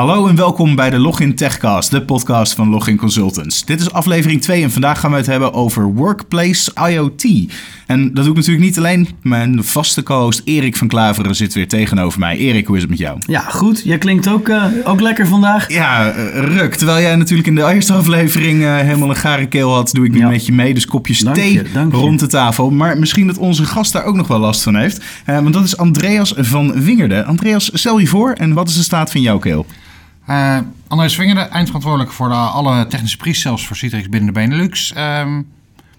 Hallo en welkom bij de Login Techcast, de podcast van Login Consultants. Dit is aflevering 2 en vandaag gaan we het hebben over Workplace IoT. En dat doe ik natuurlijk niet alleen. Mijn vaste co-host Erik van Klaveren zit weer tegenover mij. Erik, hoe is het met jou? Ja, goed. Jij klinkt ook, uh, ook lekker vandaag. Ja, uh, ruk. Terwijl jij natuurlijk in de eerste aflevering uh, helemaal een gare keel had, doe ik nu ja. met je mee. Dus kopjes dank thee je, rond je. de tafel. Maar misschien dat onze gast daar ook nog wel last van heeft. want dat is Andreas van Wingerde. Andreas, stel je voor en wat is de staat van jouw keel? Uh, Andreas Wingerde, eindverantwoordelijk voor de, alle technische pre-sales voor Citrix binnen de Benelux. Um,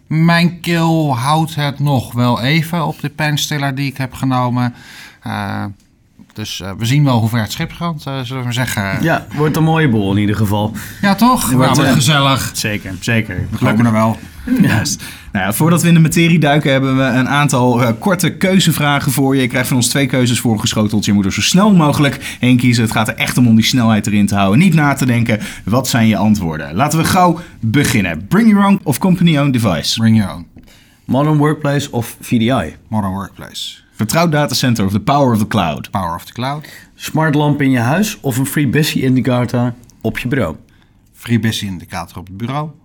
mijn keel houdt het nog wel even op de pijnstiller die ik heb genomen. Uh, dus uh, we zien wel hoe ver het schip gaat, uh, zullen we zeggen. Ja, wordt een mooie bol in ieder geval. Ja, toch? Wordt, nou, eh, gezellig. Zeker, zeker. We geloven er wel. Yes. Nou ja, voordat we in de materie duiken, hebben we een aantal uh, korte keuzevragen voor je. Je krijgt van ons twee keuzes voorgeschoteld. Je moet er zo snel mogelijk heen kiezen. Het gaat er echt om om die snelheid erin te houden. Niet na te denken, wat zijn je antwoorden? Laten we gauw beginnen. Bring your own of company-owned device. Bring your own. Modern Workplace of VDI? Modern Workplace. Vertrouwd datacenter of the power of the cloud? Power of the cloud. Smart lamp in je huis of een free busy indicator op je bureau? Free busy indicator op het bureau.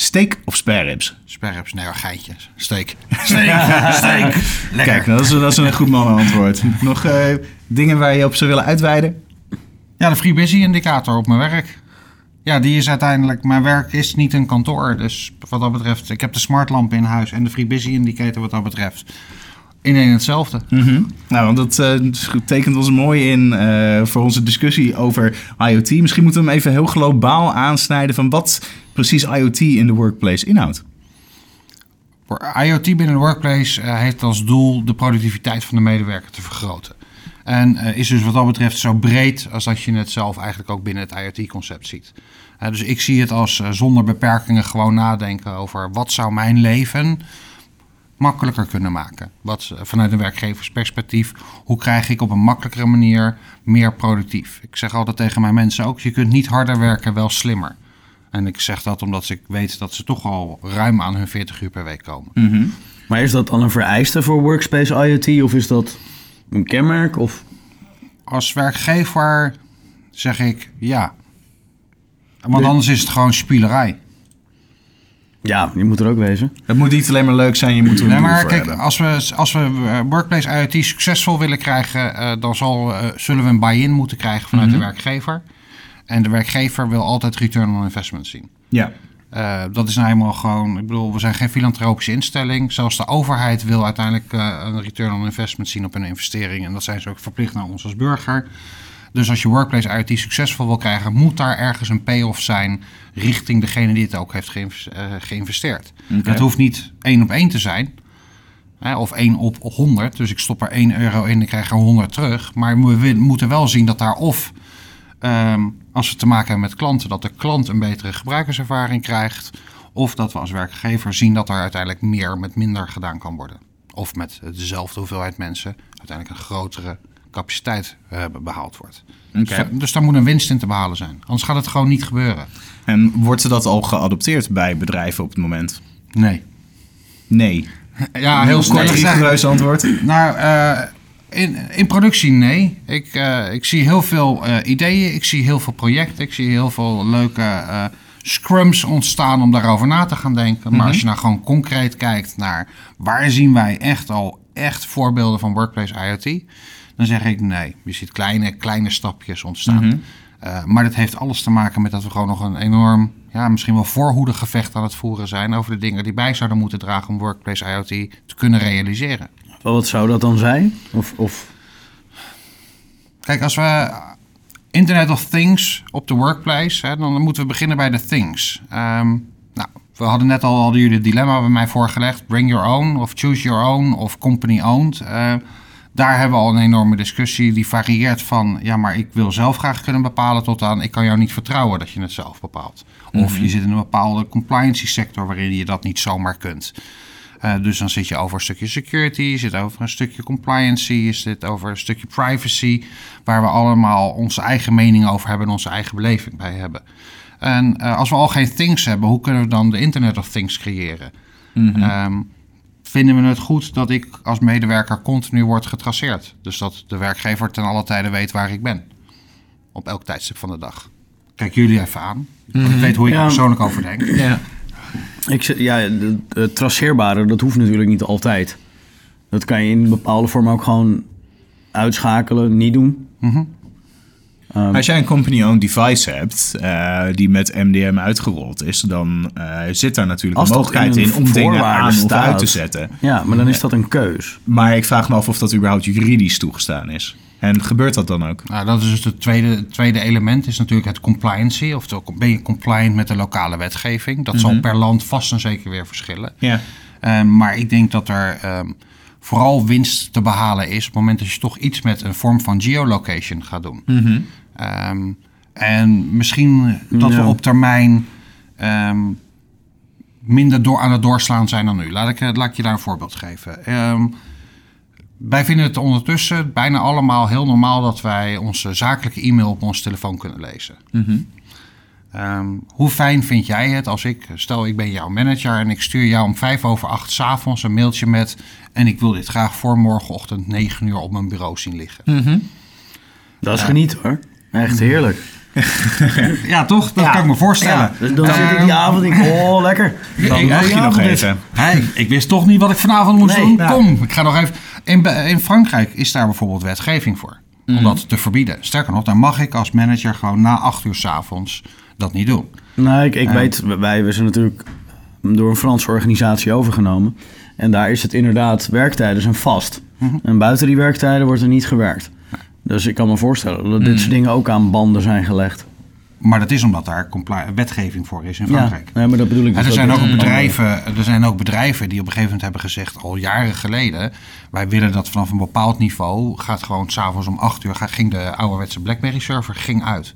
Steak of spare ribs? Spare ribs, nee, geitjes. Steak. Steak, steak. Lekker. Kijk, dat is, dat is een goed mannenantwoord. Nog uh, dingen waar je op zou willen uitweiden? Ja, de free busy indicator op mijn werk. Ja, die is uiteindelijk... Mijn werk is niet een kantoor. Dus wat dat betreft... Ik heb de smartlamp in huis en de free busy indicator wat dat betreft in één hetzelfde. Mm -hmm. Nou, want dat uh, tekent ons mooi in uh, voor onze discussie over IoT. Misschien moeten we hem even heel globaal aansnijden van wat precies IoT in de workplace inhoudt. IoT binnen de workplace uh, heeft als doel de productiviteit van de medewerker te vergroten. En is dus wat dat betreft zo breed als dat je het zelf eigenlijk ook binnen het IoT-concept ziet. dus ik zie het als zonder beperkingen gewoon nadenken over wat zou mijn leven makkelijker kunnen maken. Wat vanuit een werkgeversperspectief, hoe krijg ik op een makkelijkere manier meer productief? Ik zeg altijd tegen mijn mensen ook, je kunt niet harder werken, wel slimmer. En ik zeg dat omdat ik weet dat ze toch al ruim aan hun 40 uur per week komen. Mm -hmm. Maar is dat dan een vereiste voor Workspace IoT of is dat een kenmerk? Of? Als werkgever zeg ik ja. Want anders is het gewoon spielerij. Ja, je moet er ook wezen. Het moet niet alleen maar leuk zijn, je moet er een nee, maar voor kijk, hebben. als we, als we Workplace IoT succesvol willen krijgen, uh, dan zal, uh, zullen we een buy-in moeten krijgen vanuit mm -hmm. de werkgever. En de werkgever wil altijd return on investment zien. Ja. Uh, dat is nou eenmaal gewoon, ik bedoel, we zijn geen filantropische instelling. Zelfs de overheid wil uiteindelijk een return on investment zien op hun investering. En dat zijn ze ook verplicht naar ons als burger. Dus als je Workplace IoT succesvol wil krijgen, moet daar ergens een payoff zijn richting degene die het ook heeft geïnvesteerd. Okay. Het hoeft niet één op één te zijn, hè, of één op 100. Dus ik stop er 1 euro in en ik krijg er 100 terug. Maar we moeten wel zien dat daar of, um, als we te maken hebben met klanten, dat de klant een betere gebruikerservaring krijgt. Of dat we als werkgever zien dat er uiteindelijk meer met minder gedaan kan worden. Of met dezelfde hoeveelheid mensen uiteindelijk een grotere capaciteit uh, behaald wordt. Okay. Dus, dus daar moet een winst in te behalen zijn. Anders gaat het gewoon niet gebeuren. En wordt dat al geadopteerd bij bedrijven op het moment? Nee. Nee. Ja, heel kort gezegd. antwoord. Nou, uh, in, in productie nee. Ik, uh, ik zie heel veel uh, ideeën, ik zie heel veel projecten, ik zie heel veel leuke scrums ontstaan om daarover na te gaan denken. Maar mm -hmm. als je nou gewoon concreet kijkt naar waar zien wij echt al echt voorbeelden van Workplace IoT, dan zeg ik nee. Je ziet kleine, kleine stapjes ontstaan. Mm -hmm. uh, maar dat heeft alles te maken met dat we gewoon nog een enorm, ja, misschien wel voorhoedegevecht aan het voeren zijn over de dingen die bij zouden moeten dragen om Workplace IoT te kunnen realiseren. Wat zou dat dan zijn? Of, of... Kijk, als we Internet of Things op de workplace, hè, dan moeten we beginnen bij de things. Um, nou, we hadden net al, hadden jullie het dilemma bij mij voorgelegd. Bring your own of choose your own of company owned. Uh, daar hebben we al een enorme discussie. Die varieert van, ja, maar ik wil zelf graag kunnen bepalen... tot aan, ik kan jou niet vertrouwen dat je het zelf bepaalt. Of mm -hmm. je zit in een bepaalde compliance sector... waarin je dat niet zomaar kunt. Uh, dus dan zit je over een stukje security, je zit over een stukje compliancy... je zit over een stukje privacy... waar we allemaal onze eigen mening over hebben... en onze eigen beleving bij hebben. En uh, als we al geen things hebben... hoe kunnen we dan de Internet of Things creëren? Mm -hmm. um, vinden we het goed dat ik als medewerker continu word getraceerd. Dus dat de werkgever ten alle tijde weet waar ik ben. op elk tijdstip van de dag. Kijk jullie even aan. Want ik weet hoe ik Ja. er persoonlijk over denk. Ja. Ik, ja, het traceerbare, dat hoeft natuurlijk niet altijd. Dat kan je in bepaalde vorm ook gewoon uitschakelen, niet doen. Ehm, Als jij een company-owned device hebt eh, die met MDM uitgerold is, dan eh, zit daar natuurlijk een mogelijkheid in om dingen aan of uit te zetten. ja, maar dan is dat een keus. Maar ik vraag me af of dat überhaupt juridisch toegestaan is. En gebeurt dat dan ook? Nou, dat is dus het tweede, tweede element, is natuurlijk het compliancy. Oftewel, ben je compliant met de lokale wetgeving? Dat zal per land vast en zeker weer verschillen. Ja. Ehm, maar ik denk dat er ehm, vooral winst te behalen is op het moment dat je toch iets met een vorm van geolocation gaat doen. Ehm, en misschien dat we op termijn minder door, aan het doorslaan zijn dan nu. Laat ik, laat ik je daar een voorbeeld geven. Ehm, wij vinden het ondertussen bijna allemaal heel normaal dat wij onze zakelijke e-mail op onze telefoon kunnen lezen. Ehm, hoe fijn vind jij het als ik, stel ik ben jouw manager en ik stuur jou om vijf over acht 's avonds een mailtje met en ik wil dit graag voor morgenochtend 9 uur op mijn bureau zien liggen. Dat is genieten hoor. Echt heerlijk. Ja, toch? Dat Ja. kan ik me voorstellen. Ja, dus dan zit ik die avond en denk oh lekker. Dan Ik- mag ik- je nog is- even. Hey, ik wist toch niet wat ik vanavond moest Nee, doen. ja. Kom, ik ga nog even. In, in Frankrijk is daar bijvoorbeeld wetgeving voor. Om dat te verbieden. Sterker nog, dan mag ik als manager gewoon na acht uur 's avonds dat niet doen. Nou, ik, ik weet, wij we zijn natuurlijk door een Franse organisatie overgenomen. En daar is het inderdaad, werktijden zijn vast. En buiten die werktijden wordt er niet gewerkt. Dus ik kan me voorstellen dat dit soort dingen ook aan banden zijn gelegd. Maar dat is omdat daar wetgeving voor is in Ja, Frankrijk. nee, maar dat bedoel ik. En dus er dat zijn, ook bedrijven, er zijn ook bedrijven die op een gegeven moment hebben gezegd, al jaren geleden, wij willen dat vanaf een bepaald niveau gaat gewoon s'avonds om 8 uur, gaat- ging de ouderwetse BlackBerry server ging uit.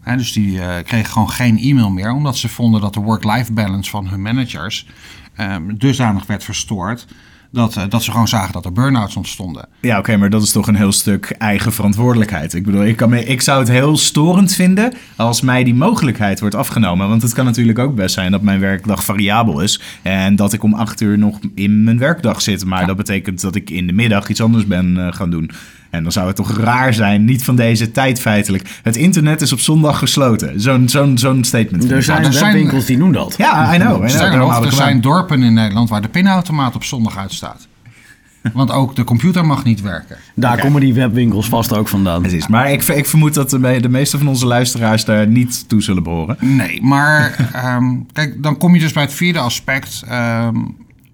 Hè, dus die eh, kregen gewoon geen e-mail meer, omdat ze vonden dat de work-life balance van hun managers eh, dusdanig werd verstoord, dat, eh, dat ze gewoon zagen dat er burn-outs ontstonden. Ja, oké, maar dat is toch een heel stuk eigen verantwoordelijkheid. Ik bedoel, ik, kan me, ik zou het heel storend vinden als mij die mogelijkheid wordt afgenomen. Want het kan natuurlijk ook best zijn dat mijn werkdag variabel is. En dat ik om acht uur nog in mijn werkdag zit. Maar dat betekent dat ik in de middag iets anders ben eh, gaan doen. En dan zou het toch raar zijn, niet van deze tijd feitelijk. Het internet is op zondag gesloten. Zo'n zo'n zo'n statement. Er zijn er zijn- webwinkels die doen dat. Ja, I know. I know. Sterker Daarom nog, hou ik er zijn dorpen in Nederland waar de pinautomaat op zondag uitstaat. Want ook de computer mag niet werken. Daar komen die webwinkels vast ook vandaan. Precies. Maar ik, ik vermoed dat de, me- de meeste van onze luisteraars daar niet toe zullen behoren. Nee, maar ehm, kijk, dan kom je dus bij het vierde aspect, ehm,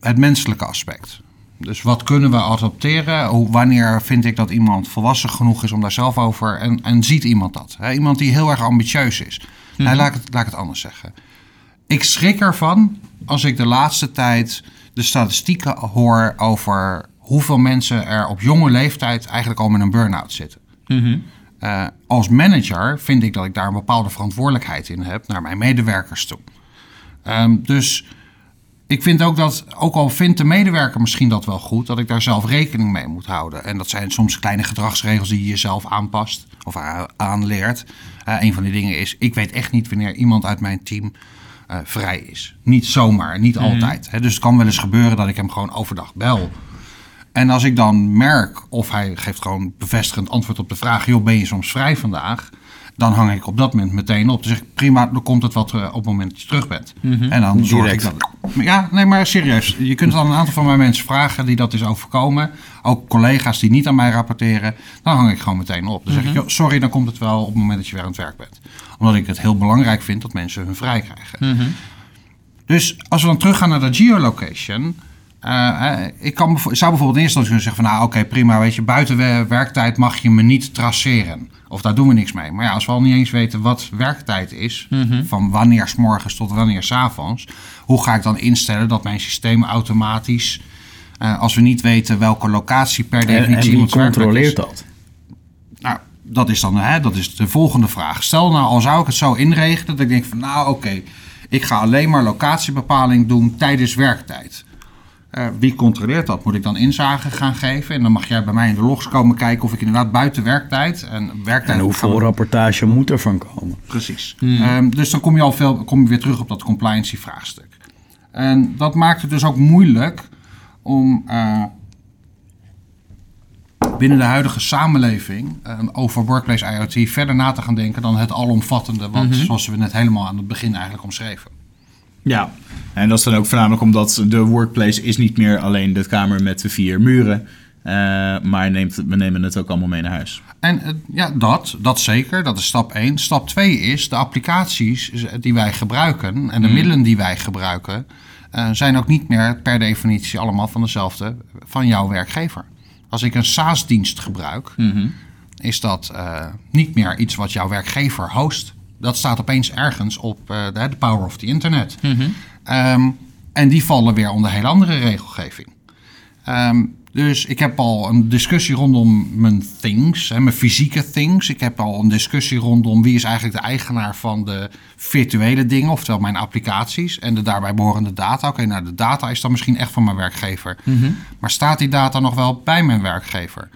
het menselijke aspect. Dus wat kunnen we adopteren? Hoe, wanneer vind ik dat iemand volwassen genoeg is om daar zelf over... En, en ziet iemand dat? Hè? Iemand die heel erg ambitieus is. Nee, laat, ik het, laat ik het anders zeggen. Ik schrik ervan als ik de laatste tijd de statistieken hoor... over hoeveel mensen er op jonge leeftijd eigenlijk al met een burn-out zitten. Eh, als manager vind ik dat ik daar een bepaalde verantwoordelijkheid in heb naar mijn medewerkers toe. Ehm, dus ik vind ook dat, ook al vindt de medewerker misschien dat wel goed, dat ik daar zelf rekening mee moet houden. En dat zijn soms kleine gedragsregels die je jezelf aanpast of aanleert. Eh, een van die dingen is, ik weet echt niet wanneer iemand uit mijn team eh, vrij is. Niet zomaar, niet altijd. Hè. Dus het kan wel eens gebeuren dat ik hem gewoon overdag bel. En als ik dan merk, of hij geeft gewoon bevestigend antwoord op de vraag: joh, ben je soms vrij vandaag? Dan hang ik op dat moment meteen op. Dan zeg ik, prima, dan komt het wat eh, op het moment dat je terug bent. En dan zorg ik dat. Ja, nee, maar serieus. Je kunt dan een aantal van mijn mensen vragen die dat is overkomen. Ook collega's die niet aan mij rapporteren. Dan hang ik gewoon meteen op. Dan zeg ik, joh, sorry, dan komt het wel op het moment dat je weer aan het werk bent. Omdat ik het heel belangrijk vind dat mensen hun vrij krijgen. Dus als we dan teruggaan naar de geolocation. Eh, eh, ik kan, zou bijvoorbeeld in eerste instantie kunnen zeggen van... nou oké, prima, weet je, buiten we- werktijd mag je me niet traceren. Of daar doen we niks mee. Maar ja, als we al niet eens weten wat werktijd is... van wanneer s morgens tot wanneer s avonds... hoe ga ik dan instellen dat mijn systeem automatisch... eh, als we niet weten welke locatie per En, definitie en werkplek is... controleert dat? Nou, dat is dan hè, dat is de volgende vraag. Stel nou, al zou ik het zo inregelen dat ik denk van nou oké, ik ga alleen maar locatiebepaling doen tijdens werktijd. Eh, wie controleert dat? Moet ik dan inzage gaan geven? En dan mag jij bij mij in de logs komen kijken of ik inderdaad buiten werktijd en werktijd. En hoeveel rapportage moet er van komen? Precies. Ehm, dus dan kom je al veel, kom je weer terug op dat compliancy vraagstuk. En dat maakt het dus ook moeilijk om eh, binnen de huidige samenleving eh, over workplace IoT verder na te gaan denken dan het alomvattende, wat, Mhm. zoals we net helemaal aan het begin eigenlijk omschreven. Ja, en dat is dan ook voornamelijk omdat de workplace is niet meer alleen de kamer met de vier muren. eh, maar neemt, we nemen het ook allemaal mee naar huis. En eh, ja, dat, dat zeker. Dat is stap 1. Stap 2 is de applicaties die wij gebruiken en de middelen die wij gebruiken, eh, zijn ook niet meer per definitie allemaal van dezelfde van jouw werkgever. Als ik een SaaS-dienst gebruik, is dat niet meer iets wat jouw werkgever host. Dat staat opeens ergens op eh, de, power of the internet. Ehm, en die vallen weer onder hele andere regelgeving. Ehm, dus ik heb al een discussie rondom mijn things, hè, mijn fysieke things. Ik heb al een discussie rondom wie is eigenlijk de eigenaar van de virtuele dingen, oftewel mijn applicaties en de daarbij behorende data. Oké, nou de data is dan misschien echt van mijn werkgever. Maar staat die data nog wel bij mijn werkgever?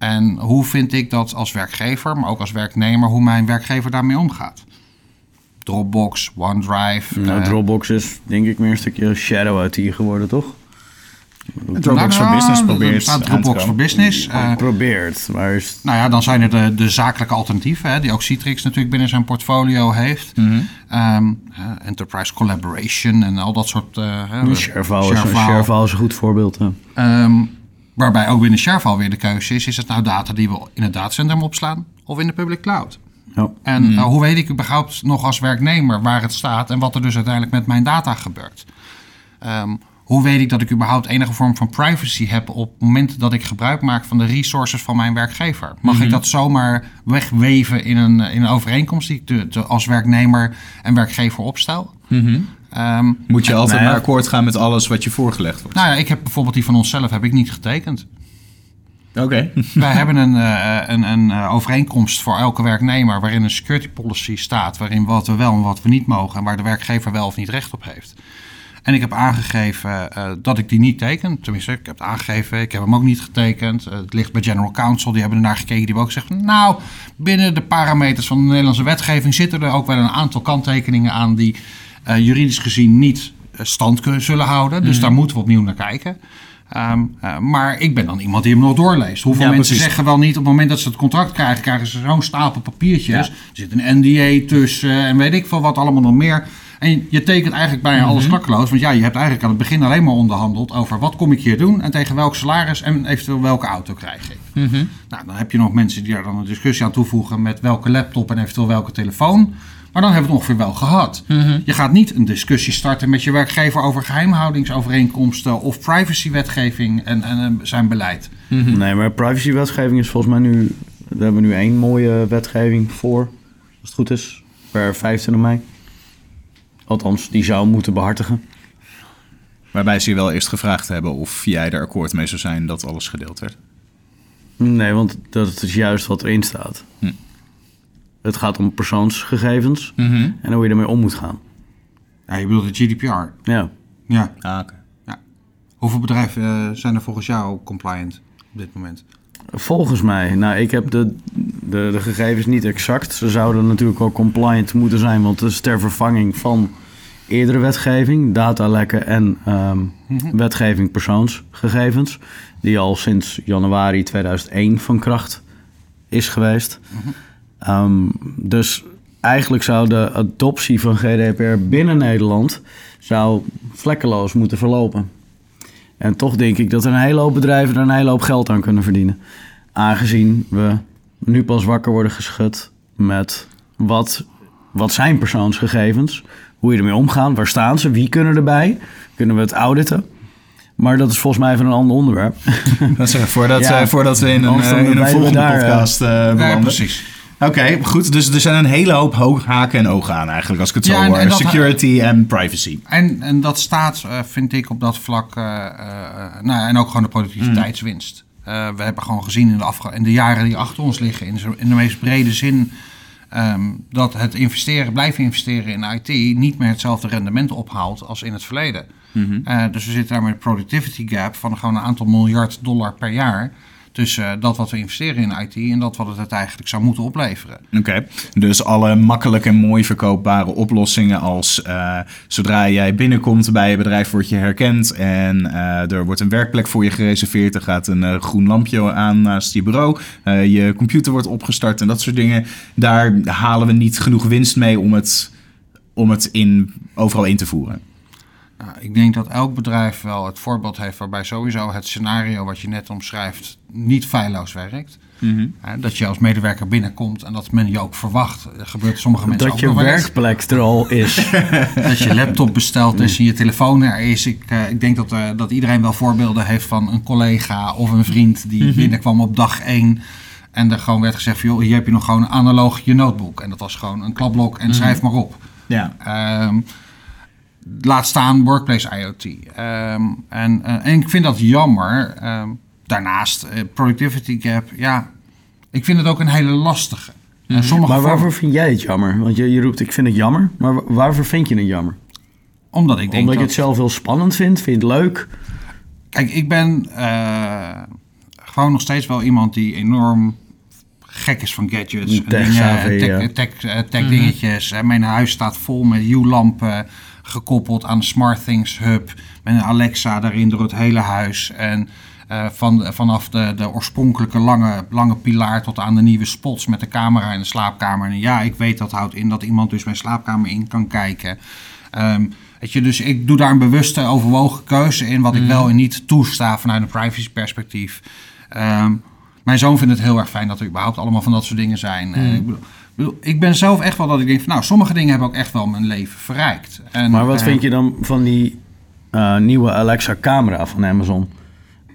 En hoe vind ik dat als werkgever, maar ook als werknemer, hoe mijn werkgever daarmee omgaat? Dropbox, OneDrive. Nou, eh, Dropbox is denk ik meer een stukje shadow IT geworden, toch? Dropbox voor nou, Business er probeert staat Dropbox voor Business. eh, Probeert, maar is... Nou ja, dan zijn er de, de zakelijke alternatieven, hè, die ook Citrix natuurlijk binnen zijn portfolio heeft. Mhm. Ehm, hè, enterprise collaboration en al dat soort. eh, Sharefile Sharefile. Sharefile is een goed voorbeeld. hè. Ehm, waarbij ook binnen Sharefile weer de keuze is: is het nou data die we in het datacentrum opslaan of in de public cloud? Ja. En eh, hoe weet ik überhaupt nog als werknemer waar het staat en wat er dus uiteindelijk met mijn data gebeurt? Ehm, hoe weet ik dat ik überhaupt enige vorm van privacy heb op het moment dat ik gebruik maak van de resources van mijn werkgever? Mag ik dat zomaar wegweven in een, in een overeenkomst die ik te- te- als werknemer en werkgever opstel? Ehm, Moet je altijd Nou maar akkoord gaan met alles wat je voorgelegd wordt. nou ja, ik heb bijvoorbeeld die van onszelf heb ik niet getekend. Oké. Wij hebben een, eh, een, een eh, overeenkomst voor elke werknemer waarin een security policy staat, waarin wat we wel en wat we niet mogen en waar de werkgever wel of niet recht op heeft. En ik heb aangegeven eh, dat ik die niet teken. Tenminste, ik heb het aangegeven. Ik heb hem ook niet getekend. Het ligt bij General Counsel. Die hebben ernaar gekeken. Die hebben ook gezegd... nou, binnen de parameters van de Nederlandse wetgeving... zitten er ook wel een aantal kanttekeningen aan... die juridisch gezien niet eh, stand kunnen, zullen houden. Dus daar moeten we opnieuw naar kijken. Ehm, eh, maar ik ben dan iemand die hem nog doorleest. Hoeveel Ja, mensen precies. zeggen wel niet... op het moment dat ze het contract krijgen... krijgen ze zo'n stapel papiertjes. Ja. Er zit een NDA tussen en weet ik veel wat allemaal nog meer. En je tekent eigenlijk bijna alles Mhm. klakkeloos. Want ja, je hebt eigenlijk aan het begin alleen maar onderhandeld over wat kom ik hier doen en tegen welk salaris en eventueel welke auto krijg ik. Mhm. Nou, dan heb je nog mensen die daar dan een discussie aan toevoegen met welke laptop en eventueel welke telefoon. Maar dan hebben we het ongeveer wel gehad. Mhm. Je gaat niet een discussie starten met je werkgever over geheimhoudingsovereenkomsten of privacywetgeving en, en, en zijn beleid. Nee, maar privacywetgeving is volgens mij nu... We hebben nu één mooie wetgeving voor, als het goed is, per 25 mei. Althans, die zou moeten behartigen. Waarbij ze je wel eerst gevraagd hebben of jij er akkoord mee zou zijn dat alles gedeeld werd. Nee, want dat is juist wat erin staat. Hm. Het gaat om persoonsgegevens Mhm. en hoe je ermee om moet gaan. Ja, je bedoelt de GDPR. Ja. Ja. Ah, oké. Hoeveel bedrijven eh, zijn er volgens jou compliant op dit moment? Volgens mij, nou, ik heb de, de, de gegevens niet exact. Ze zouden natuurlijk ook compliant moeten zijn, want het is ter vervanging van eerdere wetgeving, datalekken en ehm, wetgeving persoonsgegevens, die al sinds januari 2001 van kracht is geweest. Ehm, dus eigenlijk zou de adoptie van GDPR binnen Nederland zou vlekkeloos moeten verlopen. En toch denk ik dat er een hele hoop bedrijven er een hele hoop geld aan kunnen verdienen. Aangezien we nu pas wakker worden geschud met wat, wat zijn persoonsgegevens, hoe je ermee omgaan, waar staan ze, wie kunnen erbij, kunnen we het auditen. Maar dat is volgens mij even een ander onderwerp. Dat is, voordat, Ja. eh, voordat we in een, eh, in een we volgende daar, eh, podcast eh, Ja, precies. Oké, goed. Dus er zijn een hele hoop ho- haken en ogen aan eigenlijk, als ik het zo Ja, hoor. en Security en privacy. En, en dat staat, eh, vind ik, op dat vlak. eh, nou, en ook gewoon de productiviteitswinst. Eh, we hebben gewoon gezien in de, afge- in de jaren die achter ons liggen, in, zo- in de meest brede zin, ehm, dat het investeren, blijven investeren in IT niet meer hetzelfde rendement ophaalt als in het verleden. Eh, dus we zitten daar met een productivity gap van gewoon een aantal miljard dollar per jaar. Tussen dat wat we investeren in IT en dat wat het eigenlijk zou moeten opleveren. Oké, dus alle makkelijk en mooi verkoopbare oplossingen als eh, zodra jij binnenkomt bij je bedrijf word je herkend en eh, er wordt een werkplek voor je gereserveerd, er gaat een eh, groen lampje aan naast je bureau, eh, je computer wordt opgestart en dat soort dingen. Daar halen we niet genoeg winst mee om het, om het in, overal in te voeren. Nou, ik denk dat elk bedrijf wel het voorbeeld heeft waarbij sowieso het scenario wat je net omschrijft niet feilloos werkt. Hè, Dat je als medewerker binnenkomt en dat men je ook verwacht. Er gebeurt sommige mensen Dat ook je werkplek er al is. Dat je laptop besteld is en je telefoon er is. Ik, eh, ik denk dat, eh, dat iedereen wel voorbeelden heeft van een collega of een vriend die binnenkwam op dag één. En er gewoon werd gezegd van, joh, hier heb je nog gewoon analoog je notebook. En dat was gewoon een klapblok en schrijf maar op. Ja. Ehm, laat staan workplace IoT. Ehm, en, eh, en ik vind dat jammer. Ehm, daarnaast, eh, productivity gap, ja, ik vind het ook een hele lastige. En sommige Maar vormen- waarvoor vind jij het jammer? Want je, je roept, ik vind het jammer. Maar wa- waarvoor vind je het jammer? Omdat ik denk Omdat je dat... het zelf heel spannend vindt, vind je het leuk? Kijk, ik ben eh, gewoon nog steeds wel iemand die enorm gek is van gadgets. En dingen, tech, ja. tech, tech dingetjes. En mijn huis staat vol met Hue-lampen gekoppeld aan de Smart Things Hub. Met een Alexa daarin door het hele huis. En eh, van, vanaf de, de oorspronkelijke lange, lange pilaar tot aan de nieuwe spots met de camera in de slaapkamer. En ja, ik weet dat houdt in dat iemand dus mijn slaapkamer in kan kijken. Ehm, weet je, dus ik doe daar een bewuste overwogen keuze in wat ik wel en niet toesta vanuit een privacy perspectief. Ehm, mijn zoon vindt het heel erg fijn dat er überhaupt allemaal van dat soort dingen zijn. Eh, bedoel, ik bedoel, ik ben zelf echt wel dat ik denk van nou, sommige dingen hebben ook echt wel mijn leven verrijkt. En, Maar wat eh, vind je dan van die eh, nieuwe Alexa-camera van Amazon?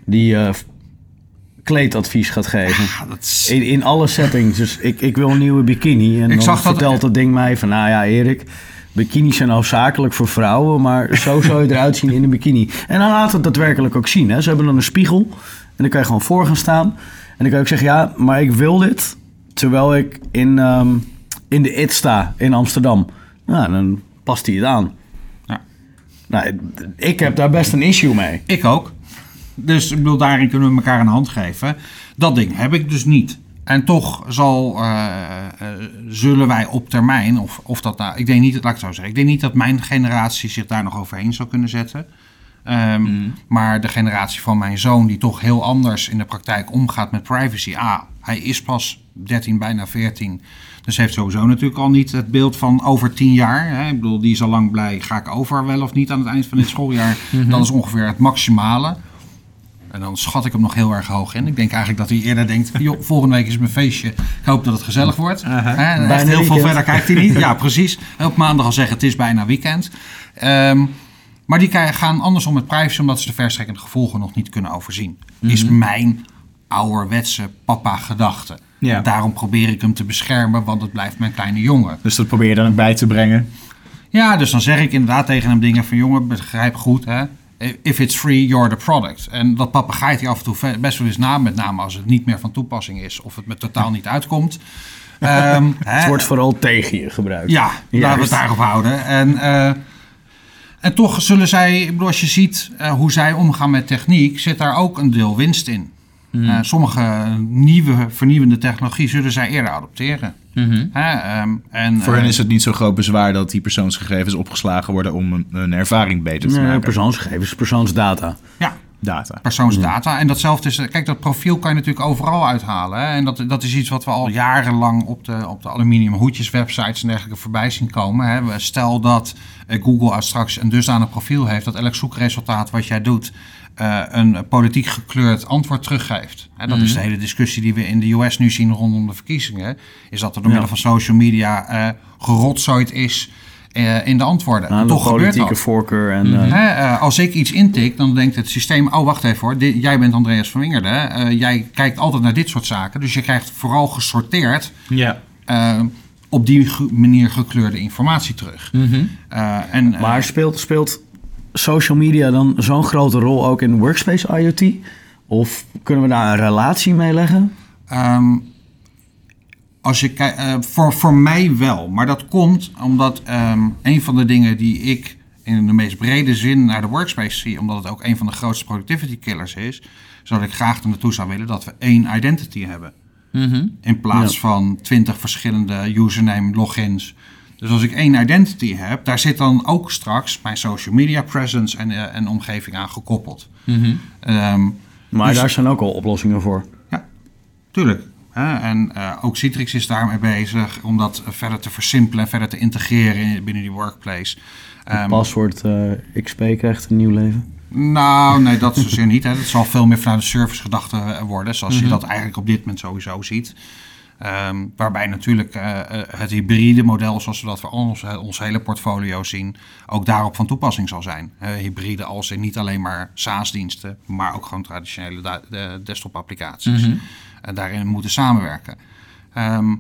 Die eh, kleedadvies gaat geven. ja, is- In, in alle settings. Dus ik, ik wil een nieuwe bikini. En Ik dan dat- vertelt dat ding mij van... Nou ja, Erik, bikinis zijn hoofdzakelijk voor vrouwen... maar zo zou je eruit zien in een bikini. En dan laat het daadwerkelijk ook zien. Hè. Ze hebben dan een spiegel. En dan kan je gewoon voor gaan staan. En dan kan je ook zeggen... Ja, maar ik wil dit... terwijl ik in, ehm, in de IT sta in Amsterdam. Nou, dan past hij het aan. Ja. Nou, ik heb daar best een issue mee. Ik ook. Dus ik bedoel, daarin kunnen we elkaar een hand geven. Dat ding heb ik dus niet. En toch zal, eh, eh, zullen wij op termijn, of, of dat nou, ik denk niet, laat ik het zo zeggen, ik denk niet dat mijn generatie zich daar nog overheen zou kunnen zetten. Ehm, Maar de generatie van mijn zoon, die toch heel anders in de praktijk omgaat met privacy. Ah, hij is pas 13, bijna 14. Dus heeft sowieso natuurlijk al niet het beeld van over 10 jaar. Hè? Ik bedoel, die is al lang blij, ga ik over wel of niet aan het eind van dit schooljaar. Dat is ongeveer het maximale. En dan schat ik hem nog heel erg hoog in. Ik denk eigenlijk dat hij eerder denkt: joh, volgende week is mijn feestje. Ik hoop dat het gezellig wordt. En echt heel veel verder kijkt hij niet. Ja, precies. Op maandag al zeggen: het is bijna weekend. Ehm, maar die gaan andersom met privacy, omdat ze de verstrekkende gevolgen nog niet kunnen overzien. Is mijn ouderwetse papa-gedachte. Ja. Daarom probeer ik hem te beschermen, want het blijft mijn kleine jongen. Dus dat probeer je dan ook bij te brengen. Ja, dus dan zeg ik inderdaad tegen hem dingen van... jongen, begrijp goed, hè. If it's free, you're the product. En dat papegaait hij af en toe best wel eens na... met name als het niet meer van toepassing is... of het me totaal niet uitkomt. Ehm, hè, Het wordt vooral tegen je gebruikt. ja, laten we Juist. het daarop houden. En, eh, en toch zullen zij, ik bedoel, als je ziet eh, hoe zij omgaan met techniek, zit daar ook een deel winst in. Eh, sommige nieuwe, vernieuwende technologie zullen zij eerder adopteren. Hè, ehm, en, Voor eh, hen is het niet zo'n groot bezwaar dat die persoonsgegevens opgeslagen worden om een, een ervaring beter te maken. persoonsgegevens, persoonsdata. ja, Data. persoonsdata. En datzelfde is, kijk, dat profiel kan je natuurlijk overal uithalen. Hè? En dat, dat is iets wat we al jarenlang op de, op de aluminium hoedjes, websites en dergelijke voorbij zien komen. Hè? We- Stel dat eh, Google straks een dusdanig profiel heeft dat elk zoekresultaat wat jij doet eh, een politiek gekleurd antwoord teruggeeft. Hè, dat is de hele discussie die we in de US nu zien rondom de verkiezingen. Is dat er door middel van social media eh gerotzooid is eh, in de antwoorden. Aan En de toch gebeurt politieke dat. voorkeur. En, Hè, eh, als ik iets intik, dan denkt het systeem... oh, wacht even hoor, dit- jij bent Andreas van Wingerden. jij kijkt altijd naar dit soort zaken. Dus je krijgt vooral gesorteerd... Ja. op die manier gekleurde informatie terug. Eh, en, Maar speelt, speelt social media dan zo'n grote rol ook in workspace IoT? Of kunnen we daar een relatie mee leggen? Ehm, als je kijkt, eh, voor, voor mij wel. Maar dat komt omdat ehm, een van de dingen die ik in de meest brede zin naar de workspace zie, omdat het ook een van de grootste productivity killers is, zou ik graag er naartoe zou willen dat we één identity hebben. In plaats Ja. van twintig verschillende username logins. Dus als ik één identity heb, daar zit dan ook straks mijn social media presence en, eh, en omgeving aan gekoppeld. Ehm, Maar Dus- daar zijn ook al oplossingen voor. ja, tuurlijk. Hè? En eh, ook Citrix is daarmee bezig om dat eh, verder te versimpelen en verder te integreren in- binnen die workplace. Ehm, Paswoord eh, XP krijgt een nieuw leven. nou, nee, dat zozeer niet. Hè. Het zal veel meer vanuit de service gedachte eh, worden, zoals Mhm. je dat eigenlijk op dit moment sowieso ziet. Ehm, waarbij natuurlijk eh, eh, het hybride model, zoals we dat voor ons, eh, ons hele portfolio zien, ook daarop van toepassing zal zijn. Hybride als in niet alleen maar SaaS-diensten, maar ook gewoon traditionele desktop-applicaties. En daarin moeten samenwerken. Ehm,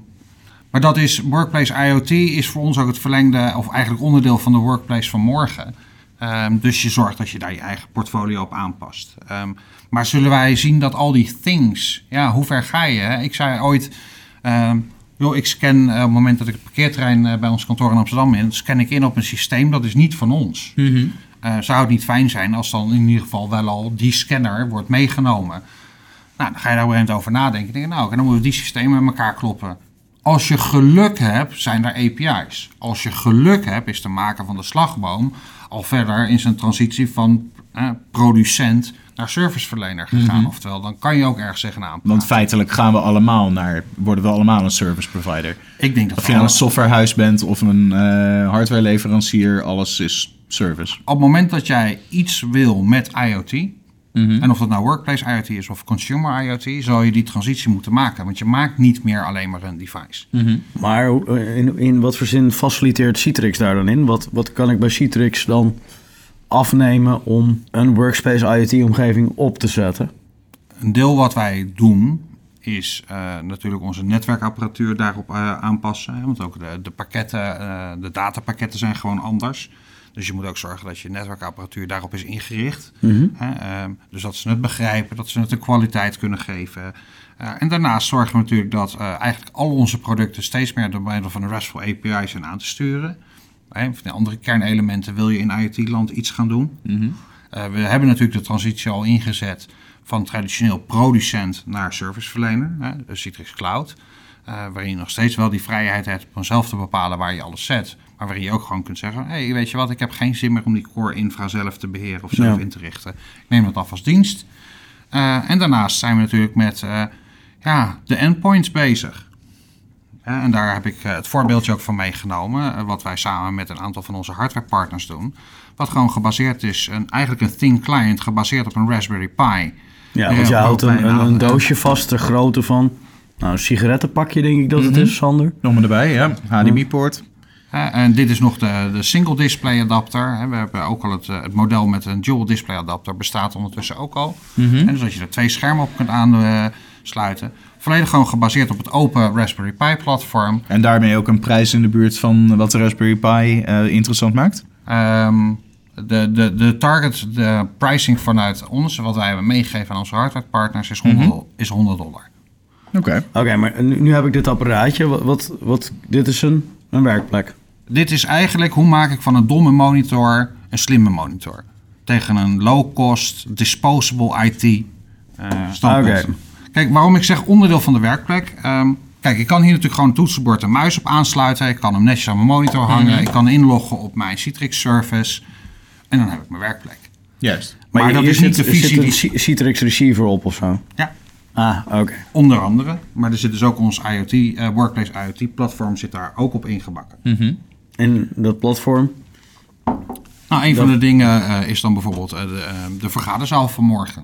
maar dat is Workplace IoT is voor ons ook het verlengde, of eigenlijk onderdeel van de Workplace van morgen. Ehm, dus je zorgt dat je daar je eigen portfolio op aanpast. Maar zullen wij zien dat al die things, ja, hoe ver ga je? hè? Ik zei ooit, joh, ik scan eh, op het moment dat ik het parkeerterrein eh, bij ons kantoor in Amsterdam in, scan ik in op een systeem dat is niet van ons. Eh, zou het niet fijn zijn als dan in ieder geval wel al die scanner wordt meegenomen? Nou, dan ga je daar op een moment over nadenken. Denk nou, dan moeten we die systemen met elkaar kloppen. Als je geluk hebt, zijn er API's. Als je geluk hebt, is de maker van de slagboom al verder in zijn transitie van eh, producent naar serviceverlener gegaan. Oftewel, dan kan je ook ergens tegenaan praten. Want feitelijk gaan we allemaal naar, worden we allemaal een service provider. ik denk dat Of je nou een softwarehuis bent of een eh hardwareleverancier, alles is service. op het moment dat jij iets wil met IoT, Mhm. en of dat nou workplace IoT is of consumer IoT, zal je die transitie moeten maken. Want je maakt niet meer alleen maar een device. Maar hoe- eh, in, in wat voor zin faciliteert Citrix daar dan in? Wat, wat kan ik bij Citrix dan afnemen om een workspace IoT-omgeving op te zetten? Een deel wat wij doen is eh, natuurlijk onze netwerkapparatuur daarop eh, aanpassen. Hè, want ook de, de pakketten, eh, de datapakketten zijn gewoon anders. Dus je moet ook zorgen dat je netwerkapparatuur daarop is ingericht. Hè, ehm, dus dat ze het begrijpen, dat ze het de kwaliteit kunnen geven. En daarnaast zorgen we natuurlijk dat eigenlijk al onze producten steeds meer door middel van de RESTful API zijn aan te sturen. Hè, van de andere kernelementen wil je in IoT-land iets gaan doen. Eh, we hebben natuurlijk de transitie al ingezet van traditioneel producent naar serviceverlener, hè, dus Citrix Cloud. eh, waarin je nog steeds wel die vrijheid hebt om zelf te bepalen waar je alles zet. Maar waarin je ook gewoon kunt zeggen, hey, weet je wat, ik heb geen zin meer om die core infra zelf te beheren of zelf Ja. in te richten. Ik neem dat af als dienst. Eh, en daarnaast zijn we natuurlijk met ja, de endpoints bezig. Hè, en daar heb ik eh, het voorbeeldje ook van meegenomen, eh, wat wij samen met een aantal van onze hardwarepartners doen. Wat gewoon gebaseerd is, een, eigenlijk een thin client gebaseerd op een Raspberry Pi. Ja, Ja, want je houdt een, een doosje vast ter grootte van... Nou, een sigarettenpakje denk ik dat het is, Sander. Nog maar erbij, ja. HDMI-poort. Hè, en dit is nog de, de single display adapter. Hè. We hebben ook al het, eh, het model met een dual display adapter bestaat ondertussen ook al. En dus dat je er twee schermen op kunt aansluiten. Volledig gewoon gebaseerd op het open Raspberry Pi platform. En daarmee ook een prijs in de buurt van wat de Raspberry Pi eh, interessant maakt. Ehm, de, de, de target, de pricing vanuit ons, wat wij hebben meegegeven aan onze hardwarepartners, is 100, is 100 dollar. Oké. Oké, maar nu, nu heb ik dit apparaatje. Wat, wat, wat, dit is een, een werkplek. Dit is eigenlijk hoe maak ik van een domme monitor een slimme monitor. Tegen een low-cost, disposable IT eh standpunt. Oké. Kijk, waarom ik zeg onderdeel van de werkplek. Ehm, kijk, ik kan hier natuurlijk gewoon een toetsenbord en muis op aansluiten. Ik kan hem netjes aan mijn monitor hangen. Ik kan inloggen op mijn Citrix service. En dan heb ik mijn werkplek. Juist. Maar dat hier is niet zit, de er visie zit een Citrix receiver op of zo. Ja, Ah, oké. onder andere. Maar er zit dus ook ons IoT, eh, Workplace IoT platform zit daar ook op ingebakken. En dat platform? Nou, een van de dingen eh, is dan bijvoorbeeld eh, de, de vergaderzaal van morgen.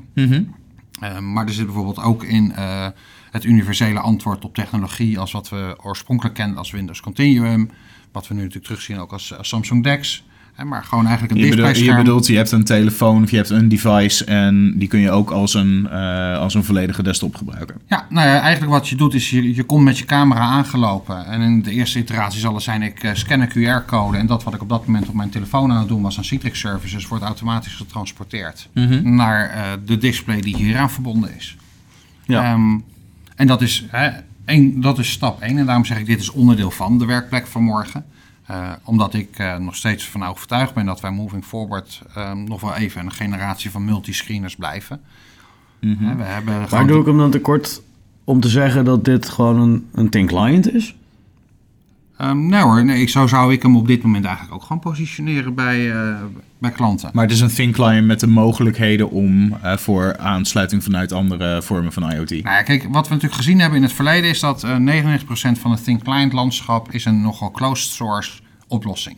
Eh, maar er zit bijvoorbeeld ook in eh, het universele antwoord op technologie als wat we oorspronkelijk kenden als Windows Continuum. Wat we nu natuurlijk terugzien ook als, als Samsung DeX. Maar gewoon eigenlijk een Je, bedoelt, je bedoelt, je hebt een telefoon of je hebt een device en die kun je ook als een, eh, als een volledige desktop gebruiken. Ja, nou ja, eigenlijk wat je doet is je, je komt met je camera aangelopen. En in de eerste iteratie zal het zijn, ik eh, scan een QR-code. En dat wat ik op dat moment op mijn telefoon aan het doen was aan Citrix Services, wordt automatisch getransporteerd naar eh, de display die hieraan verbonden is. Ja. Ehm, en dat is, hè, één, dat is stap 1. En daarom zeg ik, dit is onderdeel van de werkplek van morgen. Eh, omdat ik eh, nog steeds van overtuigd ben dat wij moving forward eh, nog wel even een generatie van multiscreeners blijven. Hè, we hebben Maar gewoon doe ik hem dan tekort om te zeggen dat dit gewoon een, een thin client is? Ehm, nee hoor, nee, ik, zo zou ik hem op dit moment eigenlijk ook gewoon positioneren bij, eh, bij klanten. Maar het is een thin client met de mogelijkheden om eh, voor aansluiting vanuit andere vormen van IoT. Nou ja, kijk, wat we natuurlijk gezien hebben in het verleden is dat eh 99% van het thin client landschap is een nogal closed source oplossing.